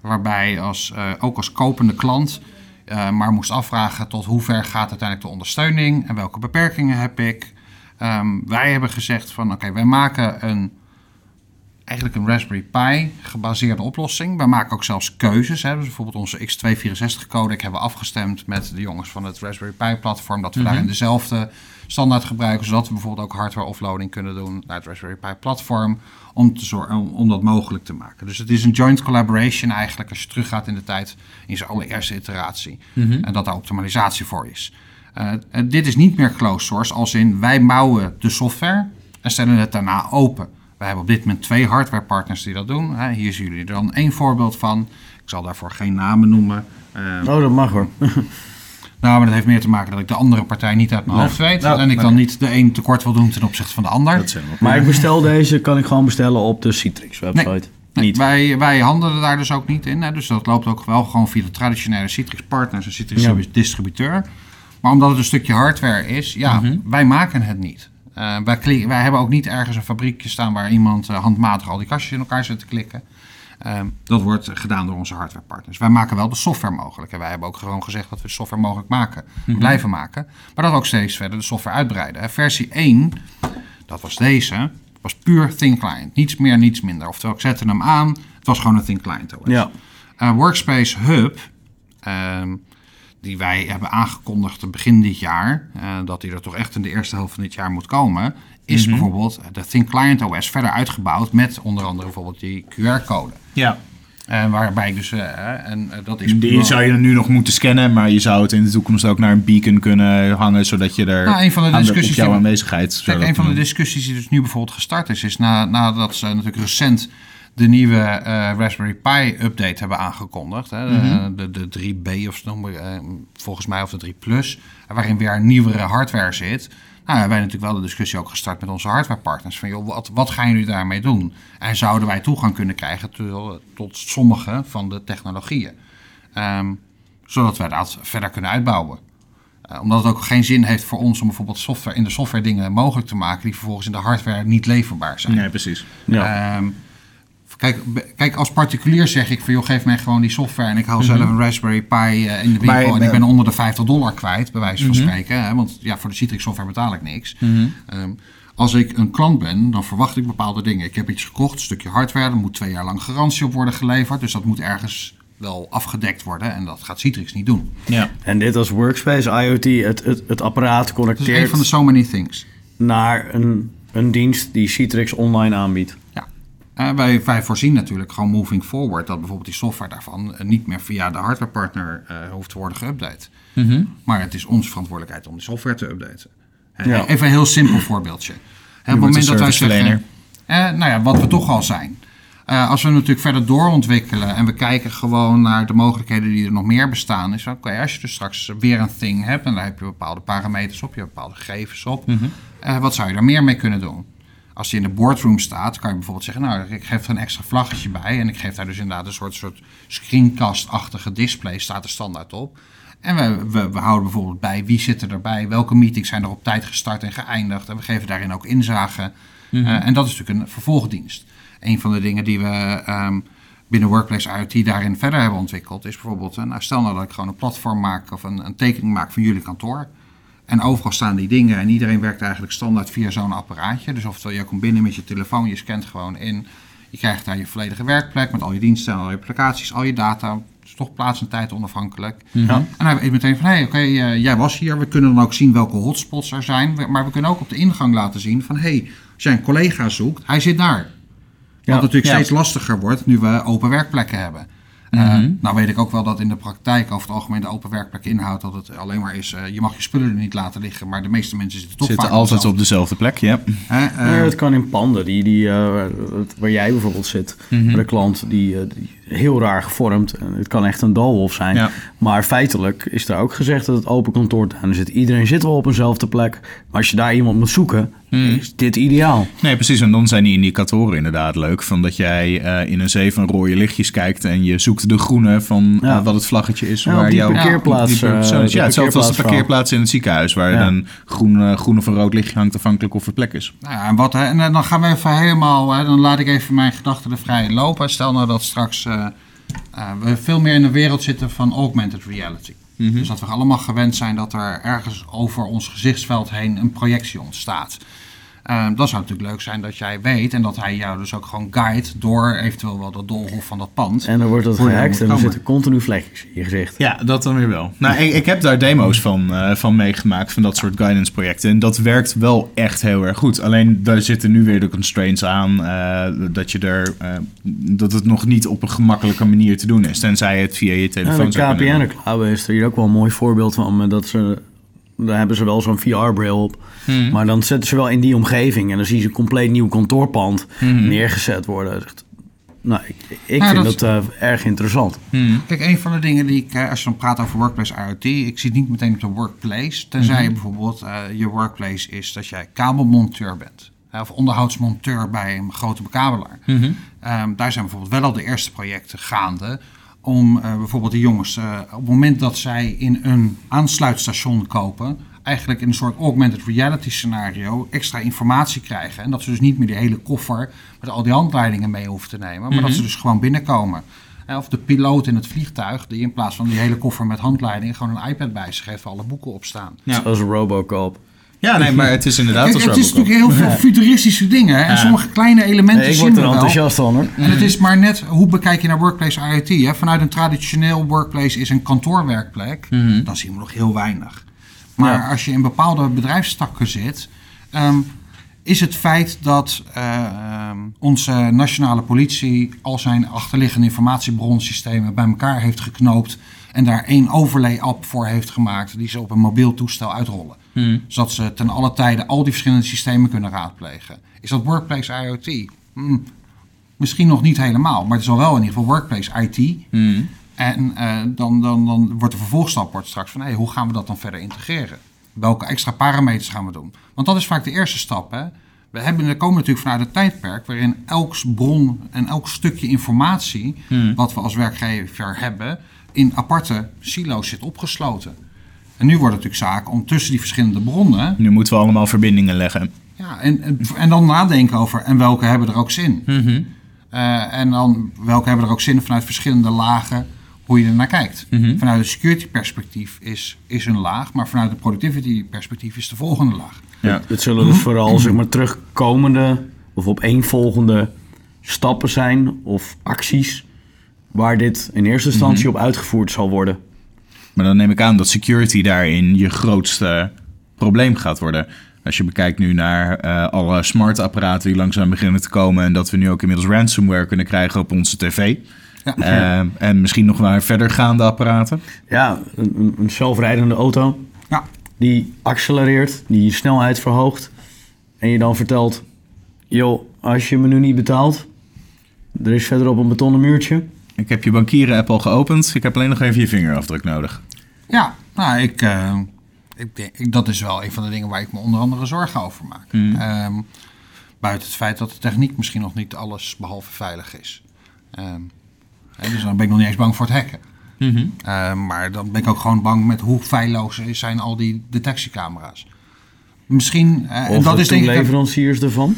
Waarbij als, ook als kopende klant maar moest afvragen tot hoe ver gaat uiteindelijk de ondersteuning en welke beperkingen heb ik. Ehm, wij hebben gezegd van oké, wij maken een, eigenlijk een Raspberry Pi gebaseerde oplossing. Wij maken ook zelfs keuzes. Hè. Dus bijvoorbeeld onze X264 codec hebben we afgestemd met de jongens van het Raspberry Pi platform. Dat we daarin dezelfde standaard gebruiken, zodat we bijvoorbeeld ook hardware offloading kunnen doen naar het Raspberry Pi platform. Om, te zorgen, om, om dat mogelijk te maken. Dus het is een joint collaboration eigenlijk als je teruggaat in de tijd in zijn allereerste iteratie. En dat daar optimalisatie voor is. Eh, en dit is niet meer closed source, als in wij bouwen de software en stellen het daarna open. Wij hebben op dit moment twee hardwarepartners die dat doen. Hè, Hier zien jullie er dan één voorbeeld van. Ik zal daarvoor geen namen noemen. Eh, Oh, dat mag hoor. nou, maar dat heeft meer te maken dat ik de andere partij niet uit mijn hoofd weet. Nou, en ik nee. dan niet de een tekort wil doen ten opzichte van de ander. Dat zijn we. Maar ik bestel deze, kan ik gewoon bestellen op de Citrix website. Nee, Niet. Wij, wij handelen daar dus ook niet in. Hè. Dus dat loopt ook wel gewoon via de traditionele Citrix partners en Citrix Ja. distributeur. Maar omdat het een stukje hardware is, ja, wij maken het niet. Eh, wij, wij hebben ook niet ergens een fabriekje staan waar iemand eh, handmatig al die kastjes in elkaar zit te klikken. Ehm, dat wordt gedaan door onze hardwarepartners. Wij maken wel de software mogelijk. En wij hebben ook gewoon gezegd dat we de software mogelijk maken. Blijven maken. Maar dat ook steeds verder de software uitbreiden. hè. Versie 1, dat was deze, was puur thin client. Niets meer, niets minder. Oftewel, ik zette hem aan. Het was gewoon een thin client OS. Ja. Eh, Workspace Hub, ehm, die wij hebben aangekondigd begin dit jaar, eh, dat die er toch echt in de eerste helft van dit jaar moet komen, is bijvoorbeeld de Thin Client OS verder uitgebouwd met onder andere bijvoorbeeld die QR-code. Ja, Eh, waarbij ik dus, eh, en dat is... die zou je nu nog moeten scannen, maar je zou het in de toekomst ook naar een beacon kunnen hangen, zodat je er Nou, een van de discussies op jouw die we- aanwezigheid... Kijk, een van de discussies die dus nu bijvoorbeeld gestart is, is na, nadat ze natuurlijk recent de nieuwe eh, Raspberry Pi update hebben aangekondigd. Hè, Mhm. de, de, de 3B of zo noemen, eh, volgens mij of de 3 Plus, waarin weer nieuwere hardware zit. Nou, hebben wij natuurlijk wel de discussie ook gestart met onze hardwarepartners. Van joh, wat, wat gaan jullie daarmee doen? En zouden wij toegang kunnen krijgen tot, tot sommige van de technologieën? Ehm, zodat wij dat verder kunnen uitbouwen. Eh, omdat het ook geen zin heeft voor ons om bijvoorbeeld software, in de software dingen mogelijk te maken die vervolgens in de hardware niet leverbaar zijn. Nee, precies. Ja. Ehm, kijk, kijk, als particulier zeg ik van joh, geef mij gewoon die software en ik haal zelf een Raspberry Pi eh, in de winkel en ik ben onder de 50 dollar kwijt, bij wijze van spreken. Hè, want ja, voor de Citrix software betaal ik niks. Ehm, als ik een klant ben, dan verwacht ik bepaalde dingen. Ik heb iets gekocht, een stukje hardware, er moet twee jaar lang garantie op worden geleverd. Dus dat moet ergens wel afgedekt worden en dat gaat Citrix niet doen. Ja. En dit als Workspace IoT, het, het, het apparaat Dat is een connecteert van de so many things. naar een, een dienst die Citrix online aanbiedt. Eh, wij, wij voorzien natuurlijk gewoon moving forward dat bijvoorbeeld die software daarvan eh, niet meer via de hardwarepartner eh hoeft te worden geüpdate. Maar het is onze verantwoordelijkheid om die software te updaten. Ja. Even een heel simpel voorbeeldje. Op het moment dat wij zeggen, nou ja, wat we toch al zijn. Als we natuurlijk verder doorontwikkelen en we kijken gewoon naar de mogelijkheden die er nog meer bestaan, is oké, als je dus straks weer een thing hebt en daar heb je bepaalde parameters op, je hebt bepaalde gegevens op, eh, wat zou je daar meer mee kunnen doen? Als die in de boardroom staat, kan je bijvoorbeeld zeggen, nou, ik geef er een extra vlaggetje bij en ik geef daar dus inderdaad een soort, soort screencast-achtige display, staat er standaard op. En we, we, we houden bijvoorbeeld bij wie zit er erbij, welke meetings zijn er op tijd gestart en geëindigd. En we geven daarin ook inzage. Eh, en dat is natuurlijk een vervolgdienst. Een van de dingen die we ehm, binnen Workplace IoT daarin verder hebben ontwikkeld, is bijvoorbeeld, eh, nou, stel nou dat ik gewoon een platform maak of een, een tekening maak van jullie kantoor. En overal staan die dingen en iedereen werkt eigenlijk standaard via zo'n apparaatje. Dus oftewel, je komt binnen met je telefoon, je scant gewoon in. Je krijgt daar je volledige werkplek met al je diensten, al je applicaties, al je data. Het is toch plaats- en tijd onafhankelijk. Ja. En dan hebben we meteen van, hé, hey, oké, eh, jij was hier. We kunnen dan ook zien welke hotspots er zijn. Maar we kunnen ook op de ingang laten zien van, hé, hey, als jij een collega zoekt, hij zit daar. Wat natuurlijk ja. steeds lastiger wordt nu we open werkplekken hebben. Eh, Mhm. nou weet ik ook wel dat in de praktijk over het algemeen de open werkplek inhoudt dat het alleen maar is, eh, je mag je spullen er niet laten liggen, maar de meeste mensen zitten toch Zitten vaak altijd op dezelfde plek, ja. Eh, Maar het kan in panden die, die, eh, waar jij bijvoorbeeld zit, bij de klant, die, eh, die heel raar gevormd. En het kan echt een doolhof zijn. Ja. Maar feitelijk is er ook gezegd dat het open kantoortuinen zit. Iedereen zit wel op eenzelfde plek. Maar als je daar iemand moet zoeken, Mhm. is dit ideaal. Nee, precies. En dan zijn die indicatoren inderdaad leuk. Van dat jij eh, in een zee van rode lichtjes kijkt en je zoekt de groene van Ja. eh, wat het vlaggetje is. Ja, waar die jouw parkeerplaats, die eh, Ja, hetzelfde als de parkeerplaats in het ziekenhuis, waar Ja. een groen, groen of een rood lichtje hangt afhankelijk of er plek is. Nou ja, en, wat, hè, en dan gaan we even helemaal, hè, dan laat ik even mijn gedachten er vrij lopen. Stel nou dat straks we veel meer in de wereld zitten van augmented reality. Dus dat we allemaal gewend zijn dat er ergens over ons gezichtsveld heen een projectie ontstaat. Eh, dan zou het natuurlijk leuk zijn dat jij weet en dat hij jou dus ook gewoon guide door eventueel wel dat doolhof van dat pand. En dan wordt dat gehackt en dan komen. zitten continu vlekjes in je gezicht. Ja, dat dan weer wel. Nou, ik, ik heb daar demo's van, eh, van meegemaakt, van dat soort guidance projecten. En dat werkt wel echt heel erg goed. Alleen daar zitten nu weer de constraints aan eh, dat, je er, eh, dat het nog niet op een gemakkelijke manier te doen is. Tenzij het via je Ja, telefoon de zou kunnen doen. KPN Cloud is er hier ook wel een mooi voorbeeld van. Dat ze, daar hebben ze wel zo'n VR-bril op. Hmm. Maar dan zetten ze wel in die omgeving. En dan zie je een compleet nieuw kantoorpand Hmm. neergezet worden. Nou, ik, ik Ja, vind dat- dat eh, erg interessant. Hmm. Kijk, een van de dingen die ik, eh, als je dan praat over workplace IoT, ik zie niet meteen op de workplace. Tenzij je bijvoorbeeld eh, je workplace is dat jij kabelmonteur bent. Of onderhoudsmonteur bij een grote bekabelaar. Ehm, daar zijn bijvoorbeeld wel al de eerste projecten gaande. Om eh, bijvoorbeeld de jongens, eh, op het moment dat zij in een aansluitstation kopen, eigenlijk in een soort augmented reality scenario extra informatie krijgen. En dat ze dus niet meer die hele koffer met al die handleidingen mee hoeven te nemen, maar dat ze dus gewoon binnenkomen. Of de piloot in het vliegtuig, die in plaats van die hele koffer met handleidingen gewoon een iPad bij zich heeft waar alle boeken op staan. Ja. Zoals Robocop. Ja, nee, maar het is inderdaad Kijk, het is natuurlijk heel veel futuristische dingen. hè, En sommige kleine elementen Nee, ik zien word we er wel. enthousiast van hoor. En het is maar net, hoe bekijk je naar workplace IoT? Hè? Vanuit een traditioneel workplace is een kantoorwerkplek, dan zien we nog heel weinig. Maar Ja. als je in bepaalde bedrijfstakken zit, ehm, is het feit dat eh, ehm, onze nationale politie al zijn achterliggende informatiebronnensystemen bij elkaar heeft geknoopt en daar één overlay-app voor heeft gemaakt die ze op een mobiel toestel uitrollen. Zodat ze ten alle tijde al die verschillende systemen kunnen raadplegen. Is dat workplace IoT? Hmm, Misschien nog niet helemaal, maar het is al wel in ieder geval workplace IT. Hmm. En eh, dan, dan, dan wordt de vervolgstap wordt straks van hey, hoe gaan we dat dan verder integreren? Welke extra parameters gaan we doen? Want dat is vaak de eerste stap. Hè? We hebben, we komen natuurlijk vanuit een tijdperk waarin elk bron en elk stukje informatie wat we als werkgever hebben, in aparte silo's zit opgesloten. En nu wordt het natuurlijk zaak om tussen die verschillende bronnen Nu moeten we allemaal verbindingen leggen. ja, en, en, en dan nadenken over en welke hebben er ook zin. Eh, en dan welke hebben er ook zin vanuit verschillende lagen hoe je er naar kijkt. Vanuit een security perspectief is, is een laag, maar vanuit een productivity perspectief is de volgende laag. Ja. Het zullen dus vooral zeg maar, terugkomende of opeenvolgende stappen zijn of acties waar dit in eerste instantie op uitgevoerd zal worden. Maar dan neem ik aan dat security daarin je grootste probleem gaat worden. Als je bekijkt nu naar eh, alle smart apparaten die langzaam beginnen te komen... en dat we nu ook inmiddels ransomware kunnen krijgen op onze tv. Ja. Eh, en misschien nog naar verdergaande apparaten. Ja, een, een- een zelfrijdende auto Ja, die accelereert, die je snelheid verhoogt en je dan vertelt, joh, als je me nu niet betaalt, er is verderop een betonnen muurtje. Ik heb je bankieren-app al geopend. Ik heb alleen nog even je vingerafdruk nodig. ja nou, ik, eh, ik denk, dat is wel een van de dingen waar ik me onder andere zorgen over maak. Ehm, buiten het feit dat de techniek misschien nog niet alles behalve veilig is. Ehm, hè, dus dan ben ik nog niet eens bang voor het hacken. Eh, maar dan ben ik ook gewoon bang met hoe feilloos zijn al die detectiecamera's. Misschien, eh, en dat de is denk ik... leveranciers ervan.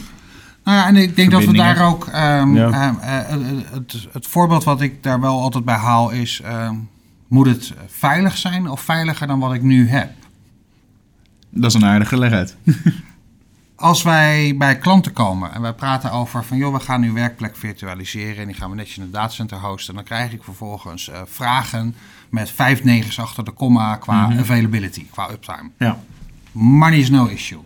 Nou ja, en ik denk dat we daar ook... ehm, Ja. ehm, eh, eh, het, het voorbeeld wat ik daar wel altijd bij haal is... ehm, moet het veilig zijn of veiliger dan wat ik nu heb? Dat is een aardige leg uit. Als wij bij klanten komen en wij praten over van... joh, we gaan nu werkplek virtualiseren... en die gaan we netjes in het datacenter hosten... dan krijg ik vervolgens eh, vragen met vijf negens achter de komma... qua availability, qua uptime. Ja. Money is no issue.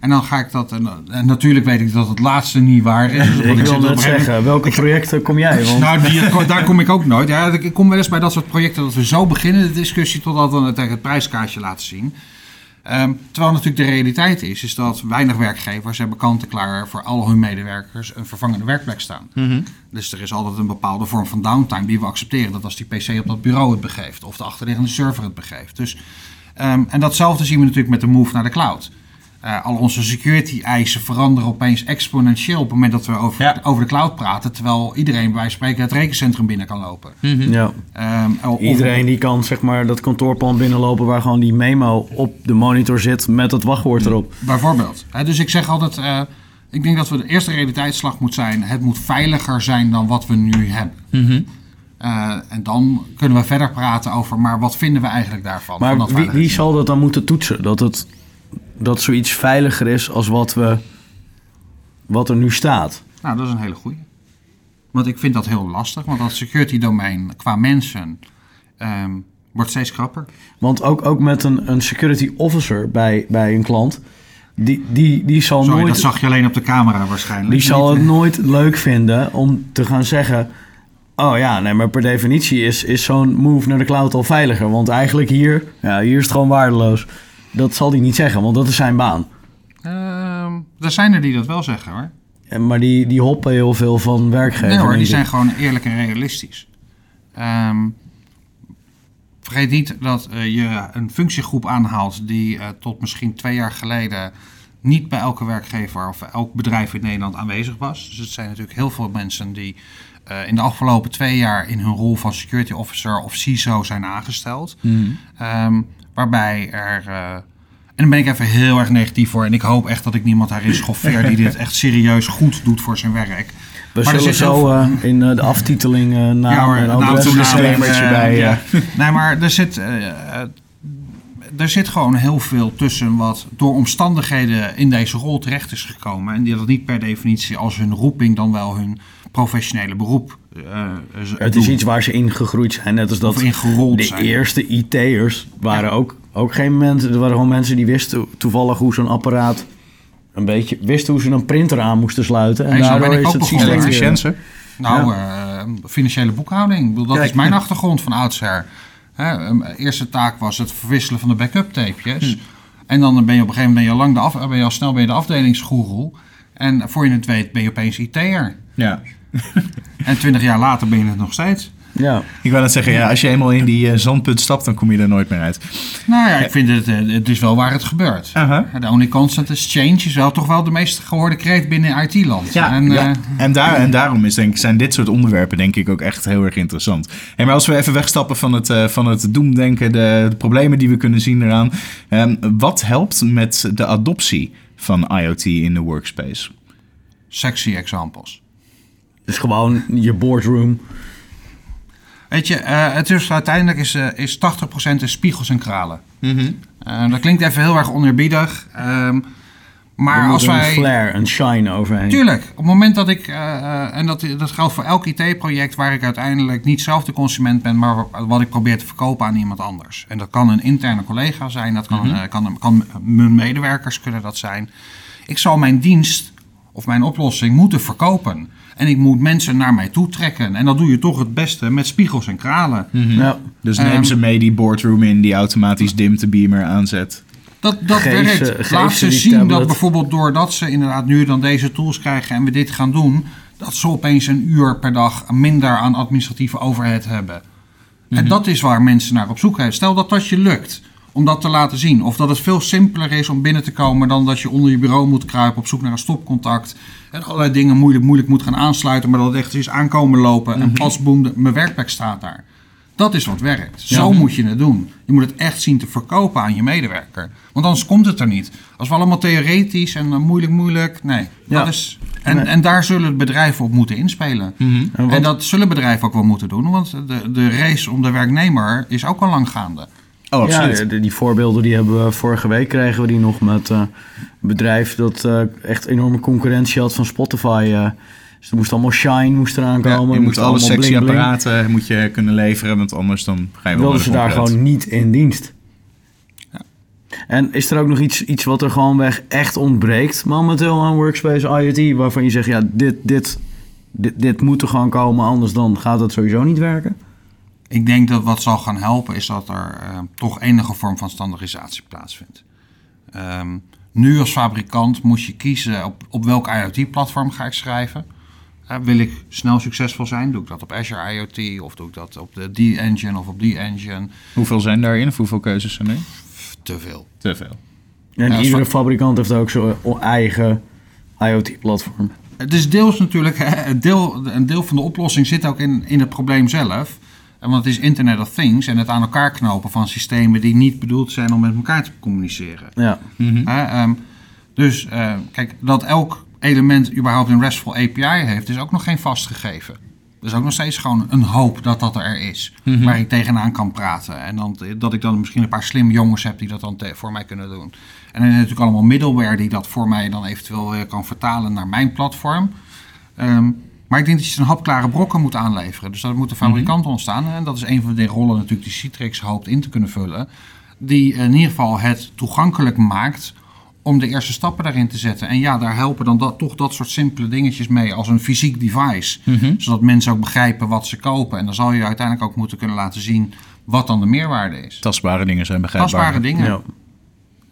En dan ga ik dat... En, en natuurlijk weet ik dat het laatste niet waar is. Dus Ik zit wil op net een gegeven zeggen, welke projecten kom jij? Want nou, die, daar kom ik ook nooit. Ja, ik kom wel eens bij dat soort projecten dat we zo beginnen de discussie totdat we het het prijskaartje laten zien. Ehm, terwijl natuurlijk de realiteit is, is dat weinig werkgevers hebben kant-en-klaar voor al hun medewerkers een vervangende werkplek staan. Dus er is altijd een bepaalde vorm van downtime die we accepteren. Dat als die PC op dat bureau het begeeft of de achterliggende server het begeeft. Dus, ehm, en datzelfde zien we natuurlijk met de move naar de cloud. Eh, al onze security eisen veranderen opeens exponentieel op het moment dat we over, Ja. over de cloud praten. Terwijl iedereen bij spreken het rekencentrum binnen kan lopen. ja, Ehm, of- iedereen die kan zeg maar dat kantoorpand binnenlopen waar gewoon die memo op de monitor zit met het wachtwoord erop. Bijvoorbeeld. Hè, dus ik zeg altijd, eh, ik denk dat we de eerste realiteitsslag moet zijn. Het moet veiliger zijn dan wat we nu hebben. Eh, en dan kunnen we verder praten over, maar wat vinden we eigenlijk daarvan? van Maar dat wie, wie zal dat dan moeten toetsen? Dat, het, dat zoiets veiliger is als wat, we, wat er nu staat. Nou, dat is een hele goeie. Want ik vind dat heel lastig, want dat security domein qua mensen ehm, wordt steeds krapper. Want ook, ook met een, een security officer bij, bij een klant, die, die, die zal Sorry, nooit... dat zag je alleen op de camera waarschijnlijk. Die zal het nooit leuk vinden om te gaan zeggen... Oh ja, nee, maar per definitie is, is zo'n move naar de cloud al veiliger. Want eigenlijk hier, ja, hier is het gewoon waardeloos. Dat zal hij niet zeggen, want dat is zijn baan. Ehm, er zijn er die dat wel zeggen hoor. En- Maar die, die hoppen heel veel van werkgever. Nee hoor, die zijn gewoon eerlijk en realistisch. Ehm, vergeet niet dat eh, je een functiegroep aanhaalt die eh, tot misschien twee jaar geleden niet bij elke werkgever of elk bedrijf in Nederland aanwezig was. Dus het zijn natuurlijk heel veel mensen die eh, in de afgelopen twee jaar in hun rol van security officer of CISO zijn aangesteld. Ehm, waarbij er. eh, en dan ben ik even heel erg negatief voor. En ik hoop echt dat ik niemand daarin schoffeer die dit echt serieus goed doet voor zijn werk. We Maar er zullen heel zo eh, in eh, de aftiteling eh naam Ja hoor, en disclaimertje eh, bij, ja. Nee, maar er zit, er zit gewoon heel veel tussen wat door omstandigheden in deze rol terecht is gekomen. En die dat niet per definitie als hun roeping dan wel hun professionele beroep eh, Het is iets waar ze in gegroeid zijn. Net als dat Of in gerold de zijn. eerste IT'ers waren ook, ook geen mensen. Er waren gewoon mensen die wisten toevallig hoe zo'n apparaat een beetje wisten hoe ze een printer aan moesten sluiten. En ben ik is het systeem. Nou, eh, financiële boekhouding. Ik bedoel, dat Kijk. is mijn achtergrond van oudsher. Hè, mijn eerste taak was het verwisselen van de backup tapejes. En dan ben je op een gegeven moment ben je lang de af, ben je al snel ben je de afdelingsgoeroe. En voor je het weet ben je opeens IT'er. Ja. En twintig jaar later ben je het nog steeds. Ja. Ik wou net zeggen, ja, als je eenmaal in die eh, zandput stapt, dan kom je er nooit meer uit. Nou ja, ik vind het, eh, het is wel waar het gebeurt. Aha. The only constant is change is wel toch wel de meest gehoorde kreet binnen IT-land. en, ja. eh, En, daar, en daarom is, denk, ik- zijn dit soort onderwerpen denk ik ook echt heel erg interessant. Hey, maar als we even wegstappen van het, eh, van het doemdenken, de, de problemen die we kunnen zien eraan. ehm, wat helpt met de adoptie van IoT in de workspace? sexy examples. Dus gewoon je boardroom. Weet je, eh, het is uiteindelijk is, eh, is 80% is spiegels en kralen. Eh, dat klinkt even heel erg oneerbiedig. ehm, maar als wij... een flare, een shine overheen. Tuurlijk, op het moment dat ik, en dat, dat geldt voor elk IT-project waar ik uiteindelijk niet zelf de consument ben, maar wa- wat ik probeer te verkopen aan iemand anders. En dat kan een interne collega zijn, dat kan, eh, kan, kan mijn medewerkers kunnen dat zijn. Ik zal mijn dienst of mijn oplossing moeten verkopen. En ik moet mensen naar mij toe trekken. En dat doe je toch het beste met spiegels en kralen. Ja. Dus neem Ehm, ze mee die boardroom in die automatisch dimt de beamer aanzet. Dat, dat Geef werkt. ze- Laat ze zien tablet. dat bijvoorbeeld doordat ze inderdaad nu dan deze tools krijgen en we dit gaan doen, dat ze opeens een uur per dag minder aan administratieve overhead hebben. Mhm. En dat is waar mensen naar op zoek zijn. Stel dat dat je lukt om dat te laten zien. Of dat het veel simpeler is om binnen te komen dan dat je onder je bureau moet kruipen op zoek naar een stopcontact. En allerlei dingen moeilijk, moeilijk moet gaan aansluiten, maar dat het echt is aankomen lopen. Mhm. En pas boem, de- mijn werkplek staat daar. Dat is wat werkt. Zo moet je het doen. Je moet het echt zien te verkopen aan je medewerker. Want anders komt het er niet. Als we allemaal theoretisch en eh, moeilijk, moeilijk. Nee. Ja. Dat is, en, Nee. en daar zullen bedrijven op moeten inspelen. En wat- En dat zullen bedrijven ook wel moeten doen. Want de, de race om de werknemer is ook al lang gaande. Oh, absoluut. Ja, die, voorbeelden die hebben we vorige week kregen we die nog met eh, een bedrijf dat eh, echt enorme concurrentie had van Spotify. eh. dus er moest allemaal shine moest eraan Ja, komen. je moet moest alle allemaal sexy bling, bling. apparaten moet je kunnen leveren, want anders dan ga je wel wilden ze daar gewoon niet in dienst. En En is er ook nog iets, iets wat er gewoon weg echt ontbreekt momenteel aan Workspace IoT, waarvan je zegt, ja, dit, dit, dit, dit moet er gewoon komen, anders dan gaat het sowieso niet werken? Ik denk dat wat zal gaan helpen is dat er eh, toch enige vorm van standaardisatie plaatsvindt. Ehm, nu als fabrikant moet je kiezen op, op welk IoT-platform ga ik schrijven. Eh, wil ik snel succesvol zijn, doe ik dat op Azure IoT of doe ik dat op de D-Engine of op die engine Hoeveel zijn daarin of hoeveel keuzes zijn er? Te veel. Te veel. En Ja, iedere fabrikant heeft ook zijn eigen IoT-platform. Het is deels natuurlijk, hè, een deel, een deel van de oplossing zit ook in, in het probleem zelf. En Want het is Internet of Things en het aan elkaar knopen van systemen die niet bedoeld zijn om met elkaar te communiceren. Ja. Hè, ehm, dus eh, kijk, dat elk element überhaupt een RESTful API heeft, is ook nog geen vastgegeven. Er is ook nog steeds gewoon een hoop dat dat er is, waar ik tegenaan kan praten. En dan, dat ik dan misschien een paar slimme jongens heb die dat dan voor mij kunnen doen. En dan heb je natuurlijk allemaal middleware die dat voor mij dan eventueel weer kan vertalen naar mijn platform. Ehm, maar ik denk dat je een hapklare brokken moet aanleveren. Dus dat moet de fabrikant ontstaan. En dat is een van de rollen natuurlijk die Citrix hoopt in te kunnen vullen. Die in ieder geval het toegankelijk maakt om de eerste stappen daarin te zetten. En ja, daar helpen dan dat, toch dat soort simpele dingetjes mee als een fysiek device. Zodat mensen ook begrijpen wat ze kopen. En dan zal je uiteindelijk ook moeten kunnen laten zien wat dan de meerwaarde is. Tastbare dingen zijn begrijpbaar. Tastbare dingen. Ja.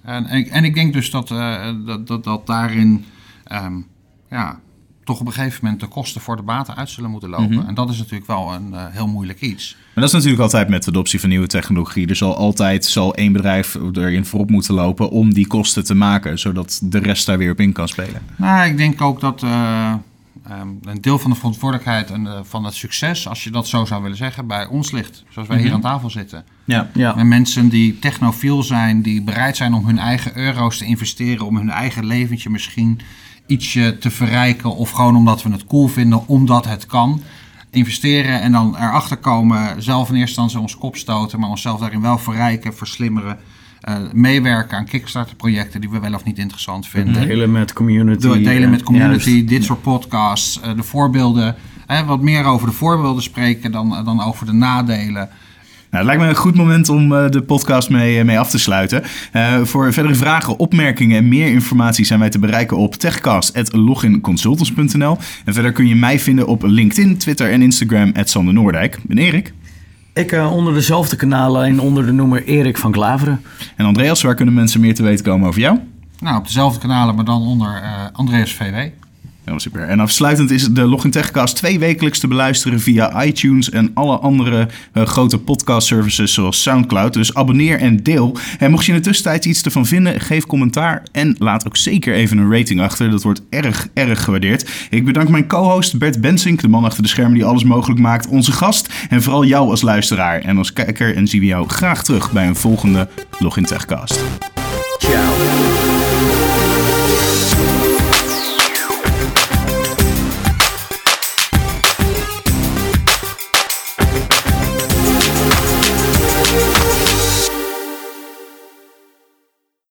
En, en, ik- en ik denk dus dat, eh, dat, dat, dat daarin ehm, ja, toch op een gegeven moment de kosten voor de baten uit zullen moeten lopen. En dat is natuurlijk wel een eh, heel moeilijk iets. Maar dat is natuurlijk altijd met de adoptie van nieuwe technologie. Er zal altijd zal één bedrijf erin voorop moeten lopen om die kosten te maken, zodat de rest daar weer op in kan spelen. Nou, ik denk ook dat eh, ehm, een deel van de verantwoordelijkheid en eh, van het succes, als je dat zo zou willen zeggen, bij ons ligt. Zoals wij hier aan tafel zitten. Ja. Ja. En mensen die technofiel zijn, die bereid zijn om hun eigen euro's te investeren, om hun eigen leventje misschien ietsje te verrijken. Of gewoon omdat we het cool vinden, omdat het kan. Investeren en dan erachter komen, zelf in eerste instantie ons kop stoten, maar onszelf daarin wel verrijken, verslimmeren. eh, meewerken aan Kickstarter-projecten die we wel of niet interessant vinden. Delen met community. Delen met eh, community, dit soort podcasts, eh, de voorbeelden. Hè, wat meer over de voorbeelden spreken dan, dan over de nadelen. Nou, het lijkt me een goed moment om eh, de podcast mee, eh, mee af te sluiten. Eh, voor verdere vragen, opmerkingen en meer informatie zijn wij te bereiken op techcast.loginconsultants.nl. En verder kun je mij vinden op LinkedIn, Twitter en Instagram, Sander Noordijk. En Erik. Ik eh, onder dezelfde kanalen en onder de noemer Erik van Klaveren. En Andreas, waar kunnen mensen meer te weten komen over jou? Nou, op dezelfde kanalen, maar dan onder eh, Andreas VW. Ja, super. En afsluitend is de Login Techcast twee wekelijks te beluisteren via iTunes en alle andere eh, grote podcast services zoals Soundcloud. Dus abonneer en deel. En mocht je in de tussentijd iets ervan vinden, geef commentaar en laat ook zeker even een rating achter. Dat wordt erg, erg gewaardeerd. Ik bedank mijn co-host Bert Bensink, de man achter de schermen die alles mogelijk maakt, onze gast en vooral jou als luisteraar en als kijker. En zien we jou graag terug bij een volgende Login Techcast.